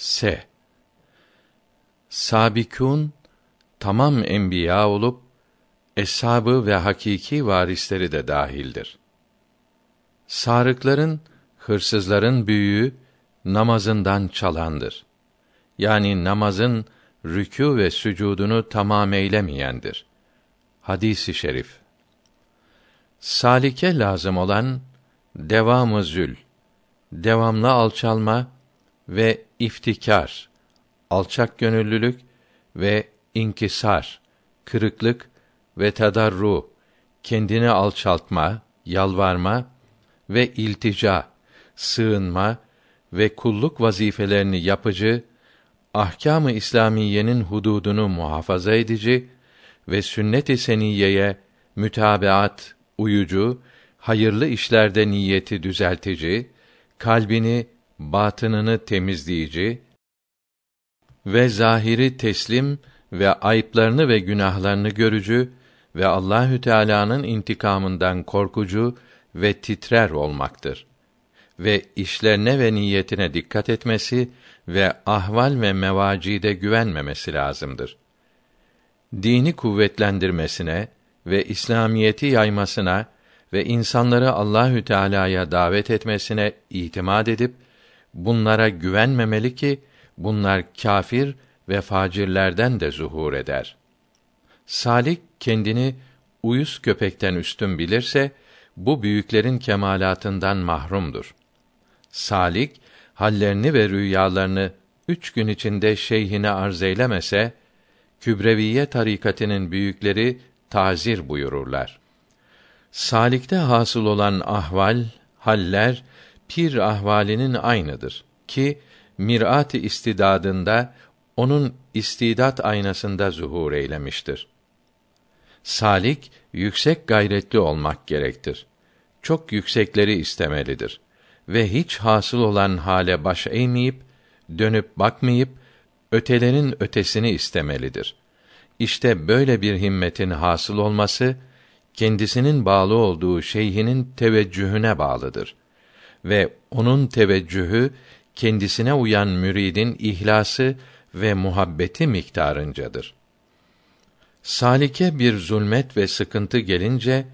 S. Sabikûn tamam enbiya olup eshabı ve hakiki varisleri de dahildir. Sarıkların, hırsızların büyüğü namazından çalandır. Yani namazın rükû ve sücudunu tamam eylemeyendir. Hadisi şerif. Salike lazım olan devamı zül, devamlı alçalma ve iftikar, alçak gönüllülük ve inkisar, kırıklık ve tadarru, kendini alçaltma, yalvarma ve iltica, sığınma ve kulluk vazifelerini yapıcı, ahkâm-ı İslamiyenin hududunu muhafaza edici ve sünnet-i seniyeye mütabeat, uyucu, hayırlı işlerde niyeti düzeltici, kalbini, batınını temizleyici ve zahiri teslim ve ayıplarını ve günahlarını görücü ve Allahü Teala'nın intikamından korkucu ve titrer olmaktır. Ve işlerine ve niyetine dikkat etmesi ve ahval ve mevacide güvenmemesi lazımdır. Dini kuvvetlendirmesine ve İslamiyeti yaymasına ve insanları Allahü Teala'ya davet etmesine itimat edip bunlara güvenmemeli ki bunlar kâfir ve facirlerden de zuhur eder. Salik kendini uyuz köpekten üstün bilirse bu büyüklerin kemalatından mahrumdur. Salik hallerini ve rüyalarını üç gün içinde şeyhine arz eylemese, Kübreviye tarikatının büyükleri tazir buyururlar. Salikte hasıl olan ahval, haller pir ahvalinin aynıdır ki mirat-ı istidadında onun istidat aynasında zuhur eylemiştir. Salik yüksek gayretli olmak gerektir. Çok yüksekleri istemelidir ve hiç hasıl olan hale baş eğmeyip dönüp bakmayıp ötelerin ötesini istemelidir. İşte böyle bir himmetin hasıl olması kendisinin bağlı olduğu şeyhinin teveccühüne bağlıdır ve onun teveccühü kendisine uyan müridin ihlası ve muhabbeti miktarıncadır. Salike bir zulmet ve sıkıntı gelince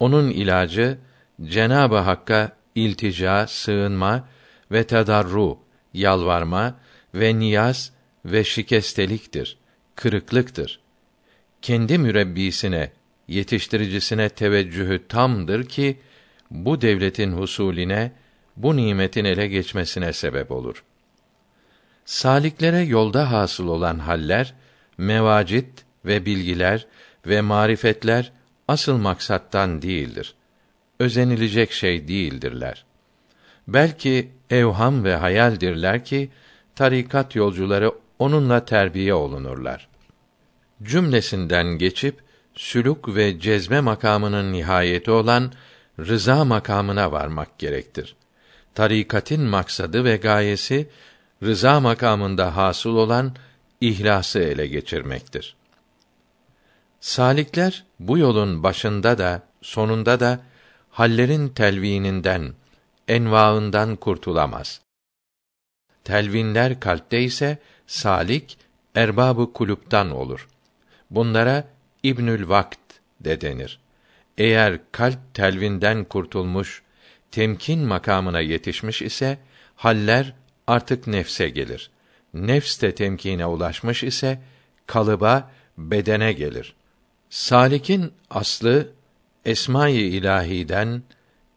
onun ilacı Cenabı Hakk'a iltica, sığınma ve tedarru, yalvarma ve niyaz ve şikesteliktir, kırıklıktır. Kendi mürebbisine, yetiştiricisine teveccühü tamdır ki bu devletin husuline, bu nimetin ele geçmesine sebep olur. Saliklere yolda hasıl olan haller, mevacit ve bilgiler ve marifetler asıl maksattan değildir. Özenilecek şey değildirler. Belki evham ve hayaldirler ki tarikat yolcuları onunla terbiye olunurlar. Cümlesinden geçip sülük ve cezme makamının nihayeti olan rıza makamına varmak gerektir. Tarikatin maksadı ve gayesi rıza makamında hasıl olan ihlası ele geçirmektir. Salikler bu yolun başında da sonunda da hallerin telvininden, envaından kurtulamaz. Telvinler kalpte ise salik erbabı kuluptan olur. Bunlara İbnül Vakt de denir. Eğer kalp telvinden kurtulmuş, temkin makamına yetişmiş ise haller artık nefse gelir. Nefs de temkine ulaşmış ise kalıba, bedene gelir. Salik'in aslı esma-i ilahiden,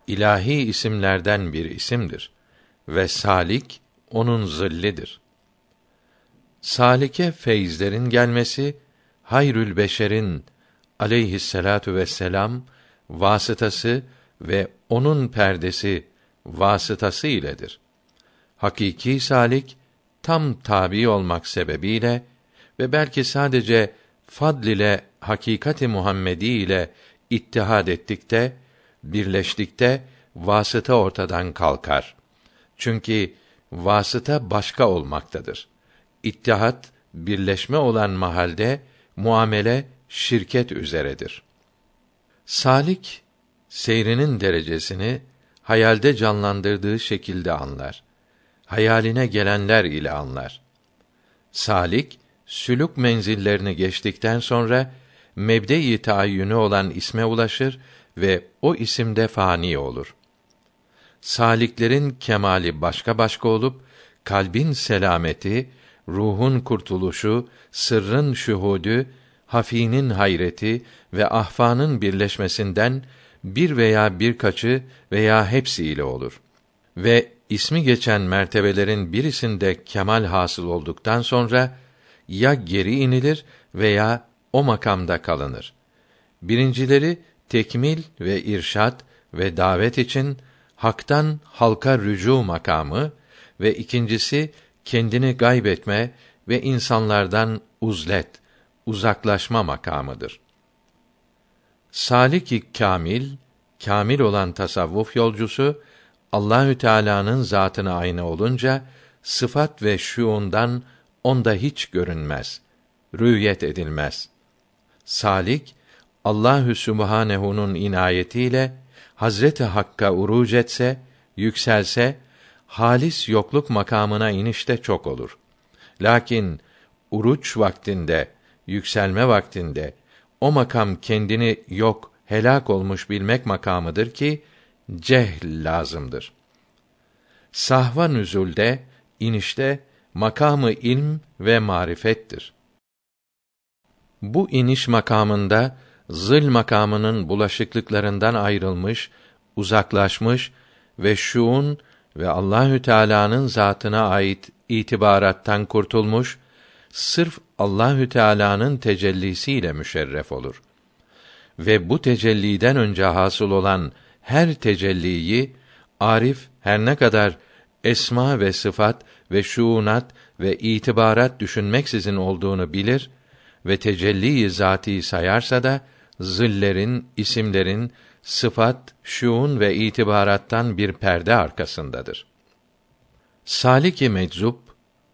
ilahi isimlerden bir isimdir ve salik onun zillidir. Salike feyizlerin gelmesi hayrül beşerin aleyhisselatu vesselam vasıtası ve onun perdesi vasıtası iledir. Hakiki salik tam tabi olmak sebebiyle ve belki sadece fadl ile hakikati Muhammedi ile ittihad ettikte, birleştikte vasıta ortadan kalkar. Çünkü vasıta başka olmaktadır. İttihat, birleşme olan mahalde muamele şirket üzeredir. Salik seyrinin derecesini hayalde canlandırdığı şekilde anlar. hayaline gelenler ile anlar. Salik sülük menzillerini geçtikten sonra mebde-i taayyünü olan isme ulaşır ve o isimde fani olur. Saliklerin kemali başka başka olup kalbin selameti, ruhun kurtuluşu, sırrın şuhudu, hafinin hayreti ve ahfanın birleşmesinden bir veya birkaçı veya hepsiyle olur. Ve ismi geçen mertebelerin birisinde kemal hasıl olduktan sonra ya geri inilir veya o makamda kalınır. Birincileri tekmil ve irşat ve davet için haktan halka rücu makamı ve ikincisi kendini gaybetme ve insanlardan uzlet, uzaklaşma makamıdır. Salik-i kamil, kamil olan tasavvuf yolcusu Allahü Teala'nın zatına aynı olunca sıfat ve şuundan onda hiç görünmez, rüyet edilmez. Salik Allahü Sübhanehu'nun inayetiyle Hazreti Hakk'a uruc etse, yükselse halis yokluk makamına inişte çok olur. Lakin uruç vaktinde, yükselme vaktinde o makam kendini yok, helak olmuş bilmek makamıdır ki cehl lazımdır. Sahva nüzulde, inişte makamı ilm ve marifettir. Bu iniş makamında zıl makamının bulaşıklıklarından ayrılmış, uzaklaşmış ve şuun ve Allahü Teala'nın zatına ait itibarattan kurtulmuş, sırf Allahü Teala'nın tecellisiyle müşerref olur. Ve bu tecelliden önce hasıl olan her tecelliyi arif her ne kadar esma ve sıfat ve şuunat ve itibarat düşünmeksizin olduğunu bilir ve tecelli-i zati sayarsa da zillerin, isimlerin, sıfat, şuun ve itibarattan bir perde arkasındadır. Saliki meczup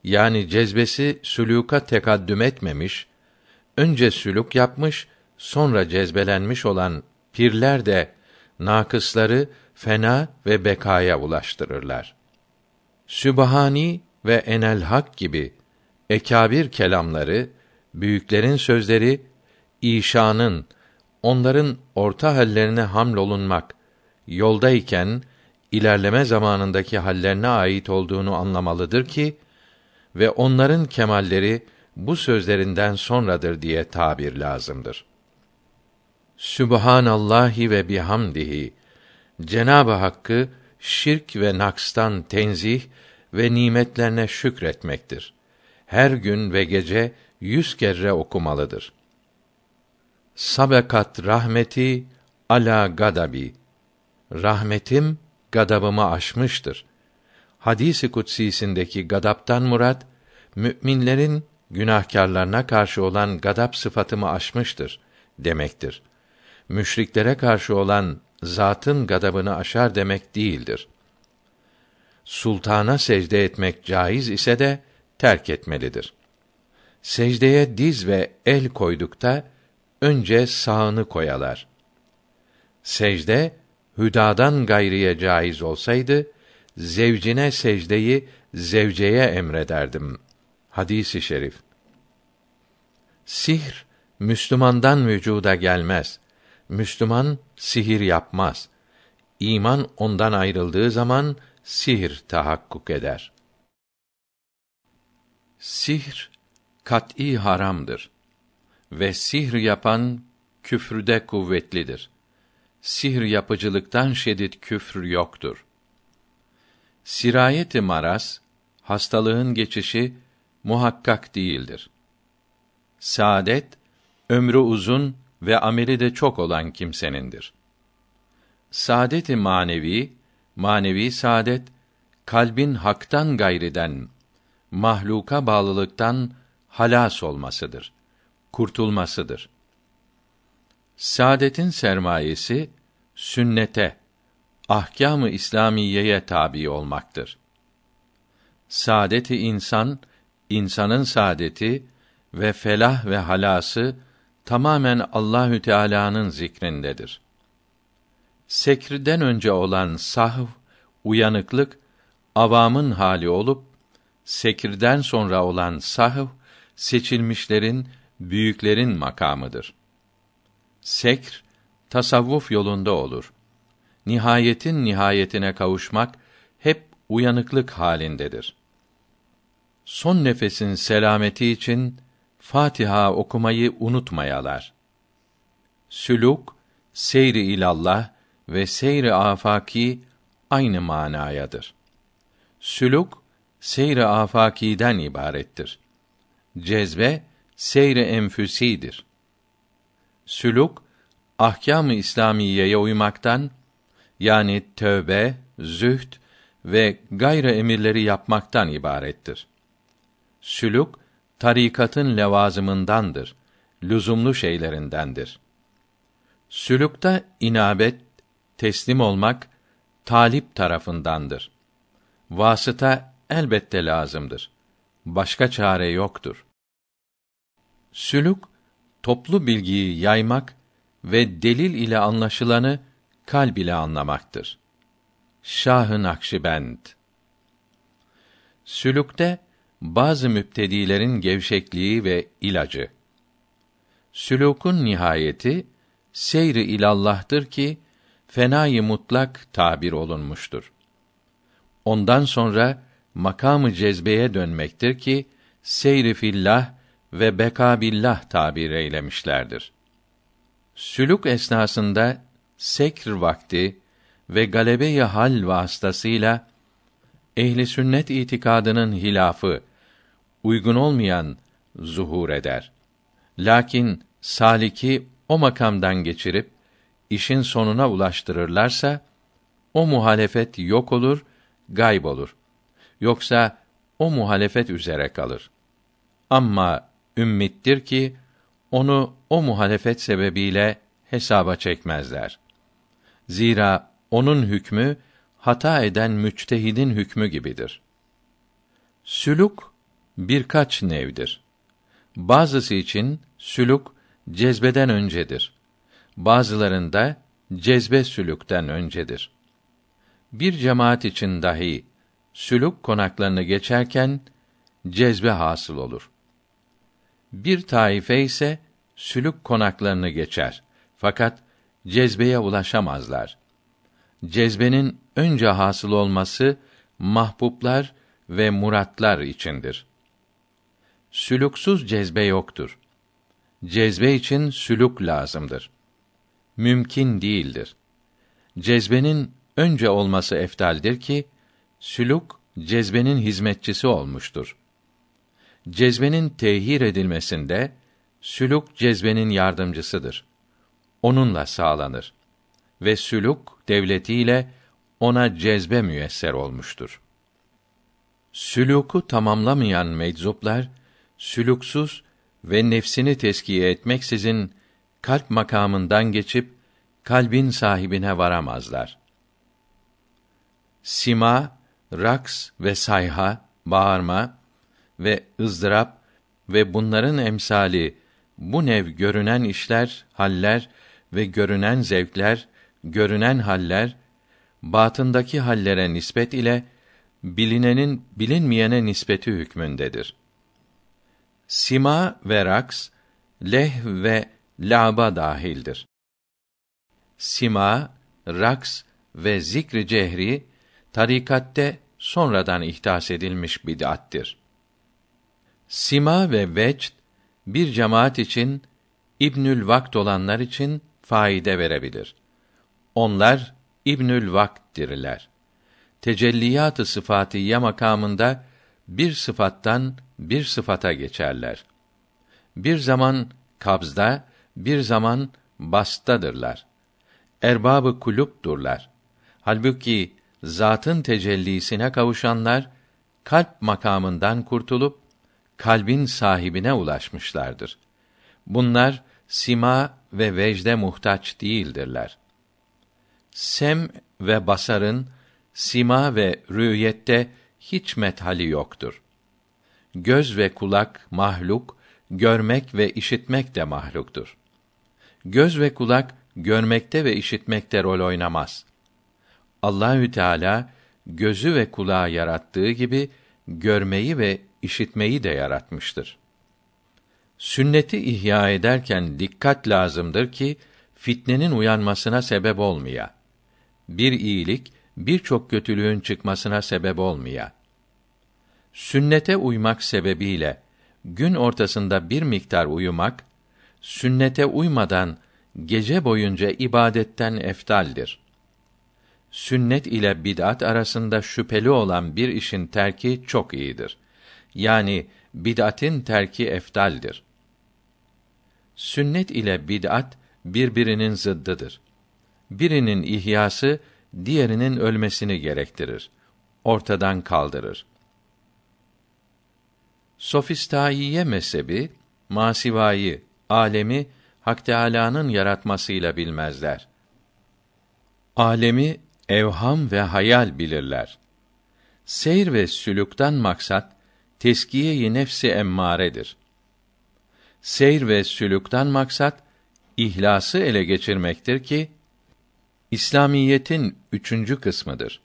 yani cezbesi sülûka tekaddüm etmemiş, önce sülük yapmış, sonra cezbelenmiş olan pirler de nakısları fena ve bekaya ulaştırırlar. Sübhani ve enel hak gibi ekabir kelamları, büyüklerin sözleri işanın onların orta hallerine hamlolunmak, yoldayken ilerleme zamanındaki hallerine ait olduğunu anlamalıdır ki ve onların kemalleri bu sözlerinden sonradır diye tabir lazımdır. Sübhanallahi ve bihamdihi Cenab-ı Hakk'ı şirk ve nakstan tenzih ve nimetlerine şükretmektir. Her gün ve gece yüz kere okumalıdır. Sabekat rahmeti ala gadabi. Rahmetim gadabımı aşmıştır. Hadisi kutsisindeki gadaptan murat müminlerin günahkarlarına karşı olan gadap sıfatımı aşmıştır demektir. Müşriklere karşı olan zatın gadabını aşar demek değildir. Sultana secde etmek caiz ise de terk etmelidir. Secdeye diz ve el koydukta önce sağını koyalar. Secde hüdadan gayriye caiz olsaydı zevcine secdeyi zevceye emrederdim. Hadisi şerif. Sihr Müslümandan vücuda gelmez. Müslüman sihir yapmaz. İman ondan ayrıldığı zaman sihir tahakkuk eder. Sihr kat'î haramdır ve sihr yapan küfrüde kuvvetlidir. Sihr yapıcılıktan şedid küfr yoktur. Sirayeti maras, hastalığın geçişi muhakkak değildir. Saadet, ömrü uzun ve ameli de çok olan kimsenindir. Saadeti manevi, manevi saadet, kalbin haktan gayriden, mahluka bağlılıktan halas olmasıdır kurtulmasıdır. Saadetin sermayesi sünnete, ahkâm-ı İslamiyeye tabi olmaktır. Saadeti insan, insanın saadeti ve felah ve halası tamamen Allahü Teala'nın zikrindedir. Sekrden önce olan sahv, uyanıklık avamın hali olup sekirden sonra olan sahv seçilmişlerin, büyüklerin makamıdır. Sekr tasavvuf yolunda olur. Nihayetin nihayetine kavuşmak hep uyanıklık halindedir. Son nefesin selameti için Fatiha okumayı unutmayalar. Süluk, seyri ilallah ve seyri afaki aynı manayadır. Süluk, seyri afakiden ibarettir. Cezbe, seyri enfüsidir. Süluk, ahkâm-ı İslamiyeye uymaktan yani tövbe, zühd ve gayrı emirleri yapmaktan ibarettir. Sülük tarikatın levazımındandır, lüzumlu şeylerindendir. Sülükte inabet, teslim olmak talip tarafındandır. Vasıta elbette lazımdır. Başka çare yoktur. Sülük toplu bilgiyi yaymak ve delil ile anlaşılanı kalb ile anlamaktır. Şah-ı Nakşibend Sülükte bazı müptedilerin gevşekliği ve ilacı. Sülûkun nihayeti seyri ilallah'tır ki fenayı mutlak tabir olunmuştur. Ondan sonra makamı cezbeye dönmektir ki seyri fillah ve beka billah tabir eylemişlerdir. Sülük esnasında sekr vakti ve galebe-i hal vasıtasıyla ehli sünnet itikadının hilafı uygun olmayan zuhur eder. Lakin saliki o makamdan geçirip işin sonuna ulaştırırlarsa o muhalefet yok olur, gayb olur. Yoksa o muhalefet üzere kalır. Ama ümmittir ki onu o muhalefet sebebiyle hesaba çekmezler. Zira onun hükmü hata eden müçtehidin hükmü gibidir. Sülük birkaç nevdir. Bazısı için sülük cezbeden öncedir. Bazılarında cezbe sülükten öncedir. Bir cemaat için dahi sülük konaklarını geçerken cezbe hasıl olur. Bir taife ise sülük konaklarını geçer. Fakat cezbeye ulaşamazlar. Cezbenin önce hasıl olması mahbublar ve muratlar içindir. Sülüksüz cezbe yoktur. Cezbe için sülük lazımdır. Mümkün değildir. Cezbenin önce olması eftaldir ki sülük cezbenin hizmetçisi olmuştur. Cezbenin tehir edilmesinde sülük cezbenin yardımcısıdır. Onunla sağlanır ve sülük devletiyle ona cezbe müyesser olmuştur. Sülûku tamamlamayan meczuplar sülüksüz ve nefsini teskiye etmeksizin kalp makamından geçip kalbin sahibine varamazlar. Sima, raks ve sayha, bağırma ve ızdırap ve bunların emsali bu nev görünen işler, haller ve görünen zevkler, görünen haller batındaki hallere nispet ile bilinenin bilinmeyene nispeti hükmündedir. Sima ve raks, leh ve laba dahildir. Sima, raks ve zikri cehri tarikatte sonradan ihdas edilmiş bid'attir. Sima ve vecd bir cemaat için İbnül Vakt olanlar için faide verebilir. Onlar İbnül Vakt'tirler. Tecelliyat-ı sıfatiyye makamında bir sıfattan bir sıfata geçerler. Bir zaman kabzda, bir zaman bastadırlar. Erbabı kulüpdurlar. Halbuki zatın tecellisine kavuşanlar kalp makamından kurtulup kalbin sahibine ulaşmışlardır. Bunlar sima ve vecde muhtaç değildirler. Sem ve basarın sima ve rüyette hiç methali yoktur. Göz ve kulak mahluk, görmek ve işitmek de mahluktur. Göz ve kulak görmekte ve işitmekte rol oynamaz. Allahü Teala gözü ve kulağı yarattığı gibi görmeyi ve işitmeyi de yaratmıştır. Sünneti ihya ederken dikkat lazımdır ki fitnenin uyanmasına sebep olmaya. Bir iyilik birçok kötülüğün çıkmasına sebep olmaya. Sünnete uymak sebebiyle gün ortasında bir miktar uyumak, sünnete uymadan gece boyunca ibadetten eftaldir. Sünnet ile bid'at arasında şüpheli olan bir işin terki çok iyidir. Yani bid'atin terki eftaldir. Sünnet ile bid'at birbirinin zıddıdır. Birinin ihyası diğerinin ölmesini gerektirir. Ortadan kaldırır. Sofistaiye mezhebi masivayı, alemi Hak Teâlâ'nın yaratmasıyla bilmezler. Alemi evham ve hayal bilirler. Seyr ve sülükten maksat teskiye-i nefsi emmaredir. Seyr ve sülükten maksat ihlası ele geçirmektir ki İslamiyetin üçüncü kısmıdır.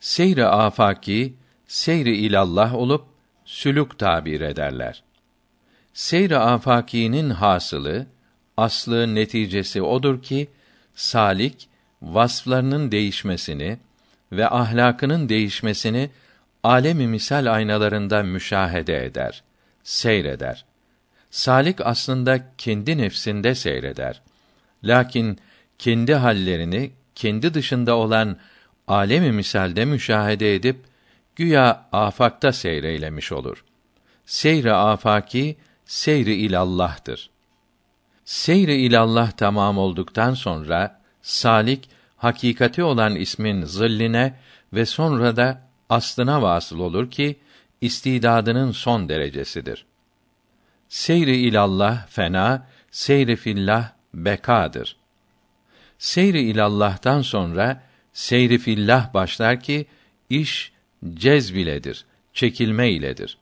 Seyr-i afaki, seyr-i ilallah olup sülük tabir ederler. Seyr-i afakînin hasılı, aslı neticesi odur ki salik vasflarının değişmesini ve ahlakının değişmesini alemi misal aynalarında müşahede eder, seyreder. Salik aslında kendi nefsinde seyreder. Lakin kendi hallerini kendi dışında olan alemi misalde müşahede edip güya afakta seyreylemiş olur. Seyre afaki seyri ilallah'tır. Seyri ilallah tamam olduktan sonra salik hakikati olan ismin zilline ve sonra da aslına vasıl olur ki istidadının son derecesidir. Seyri ilallah fena, seyri fillah bekadır. Seyri ilallah'tan sonra seyri fillah başlar ki iş cezbiledir, çekilme iledir.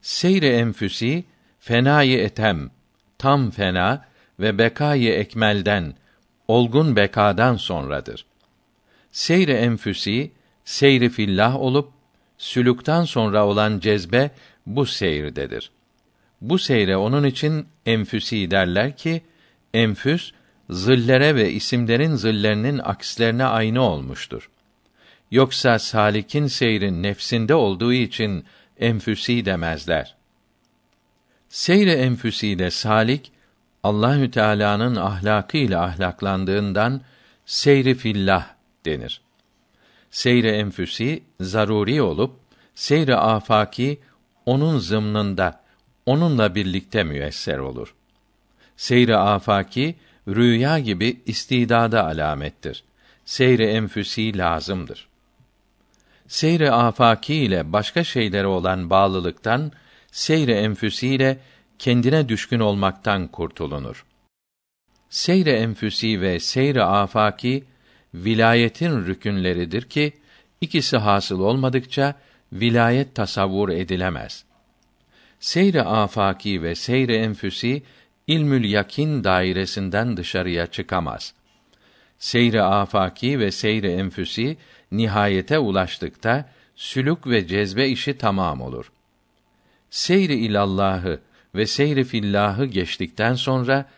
Seyri enfüsi fenayı etem, tam fena ve bekayı ekmelden, olgun bekadan sonradır. Seyri enfüsi, seyri fillah olup, sülükten sonra olan cezbe bu seyrdedir. Bu seyre onun için enfüsi derler ki, enfüs, zillere ve isimlerin zillerinin akslerine aynı olmuştur. Yoksa salikin seyrin nefsinde olduğu için enfüsi demezler. Seyre enfüsiyle salik Allahü Teala'nın ahlakı ile ahlaklandığından seyri fillah denir. Seyre enfüsi zaruri olup seyre afaki onun zımnında onunla birlikte müyesser olur. Seyre afaki rüya gibi istidada alamettir. Seyre enfüsi lazımdır. Seyre afaki ile başka şeylere olan bağlılıktan seyre enfüsiyle kendine düşkün olmaktan kurtulunur. Seyre enfüsi ve seyre afaki vilayetin rükünleridir ki ikisi hasıl olmadıkça vilayet tasavvur edilemez. Seyre afaki ve seyre enfüsi ilmül yakin dairesinden dışarıya çıkamaz. Seyre afaki ve seyre enfüsi nihayete ulaştıkta sülük ve cezbe işi tamam olur seyri ilallahı ve seyri fillahı geçtikten sonra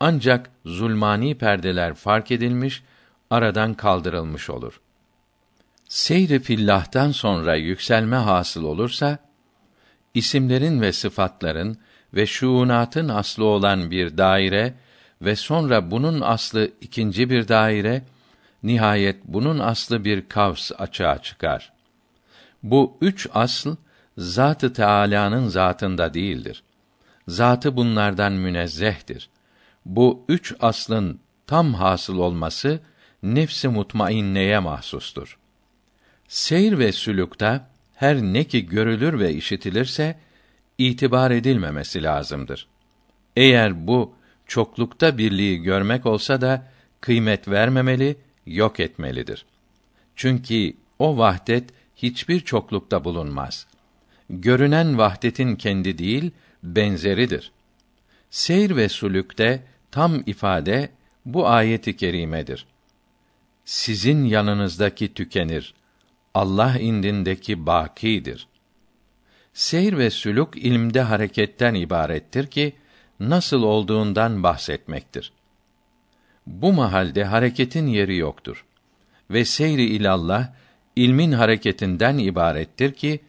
ancak zulmani perdeler fark edilmiş, aradan kaldırılmış olur. Seyri fillah'tan sonra yükselme hasıl olursa isimlerin ve sıfatların ve şuunatın aslı olan bir daire ve sonra bunun aslı ikinci bir daire, nihayet bunun aslı bir kavs açığa çıkar. Bu üç asıl Zat-ı Teâlâ'nın zatında değildir. Zatı bunlardan münezzehtir. Bu üç aslın tam hasıl olması nefsi mutmainneye mahsustur. Seyr ve sülükte her ne ki görülür ve işitilirse itibar edilmemesi lazımdır. Eğer bu çoklukta birliği görmek olsa da kıymet vermemeli, yok etmelidir. Çünkü o vahdet hiçbir çoklukta bulunmaz görünen vahdetin kendi değil, benzeridir. Seyr ve sulükte tam ifade bu ayeti kerimedir. Sizin yanınızdaki tükenir, Allah indindeki bakidir. Seyr ve sülük ilmde hareketten ibarettir ki nasıl olduğundan bahsetmektir. Bu mahalde hareketin yeri yoktur. Ve seyri ilallah ilmin hareketinden ibarettir ki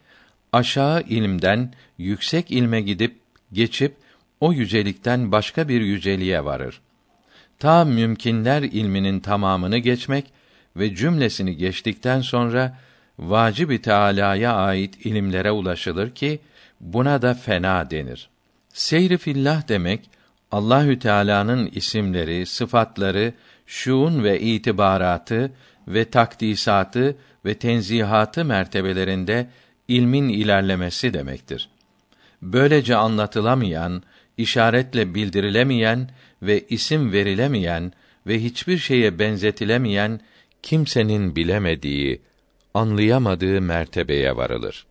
aşağı ilimden yüksek ilme gidip geçip o yücelikten başka bir yüceliğe varır. Ta mümkinler ilminin tamamını geçmek ve cümlesini geçtikten sonra vacib-i Teâlâ'ya ait ilimlere ulaşılır ki buna da fena denir. Seyri fillah demek Allahü Teala'nın isimleri, sıfatları, şuun ve itibaratı ve takdisatı ve tenzihatı mertebelerinde ilmin ilerlemesi demektir. Böylece anlatılamayan, işaretle bildirilemeyen ve isim verilemeyen ve hiçbir şeye benzetilemeyen kimsenin bilemediği, anlayamadığı mertebeye varılır.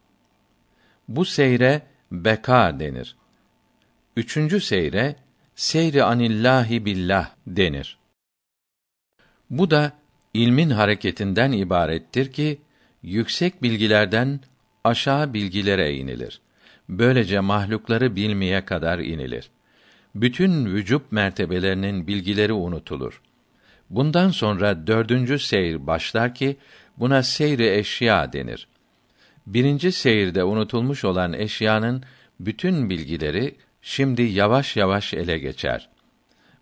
Bu seyre beka denir. Üçüncü seyre seyri anillahi billah denir. Bu da ilmin hareketinden ibarettir ki yüksek bilgilerden aşağı bilgilere inilir. Böylece mahlukları bilmeye kadar inilir. Bütün vücub mertebelerinin bilgileri unutulur. Bundan sonra dördüncü seyir başlar ki buna seyri eşya denir. Birinci seyirde unutulmuş olan eşyanın bütün bilgileri şimdi yavaş yavaş ele geçer.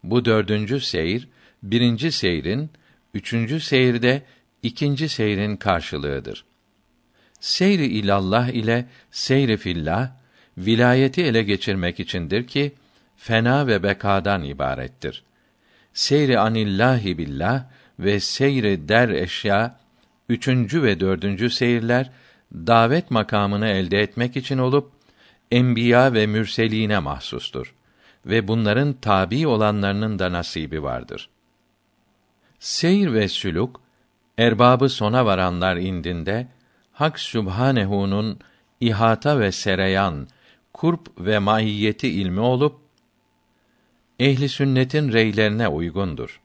Bu dördüncü seyir, birinci seyrin, üçüncü seyirde ikinci seyrin karşılığıdır. Seyri ilallah ile seyri fillah, vilayeti ele geçirmek içindir ki, fena ve bekadan ibarettir. Seyri anillahi billah ve seyri der eşya, üçüncü ve dördüncü seyirler, davet makamını elde etmek için olup, enbiya ve mürseline mahsustur ve bunların tabi olanlarının da nasibi vardır. Seyr ve sülük erbabı sona varanlar indinde Hak Sübhanehu'nun ihata ve sereyan, kurp ve mahiyeti ilmi olup ehli sünnetin reylerine uygundur.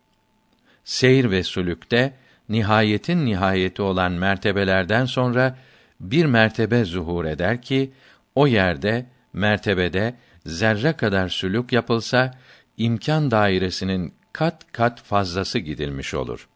Seyr ve sülükte nihayetin nihayeti olan mertebelerden sonra bir mertebe zuhur eder ki o yerde mertebede zerre kadar sülük yapılsa imkan dairesinin kat kat fazlası gidilmiş olur.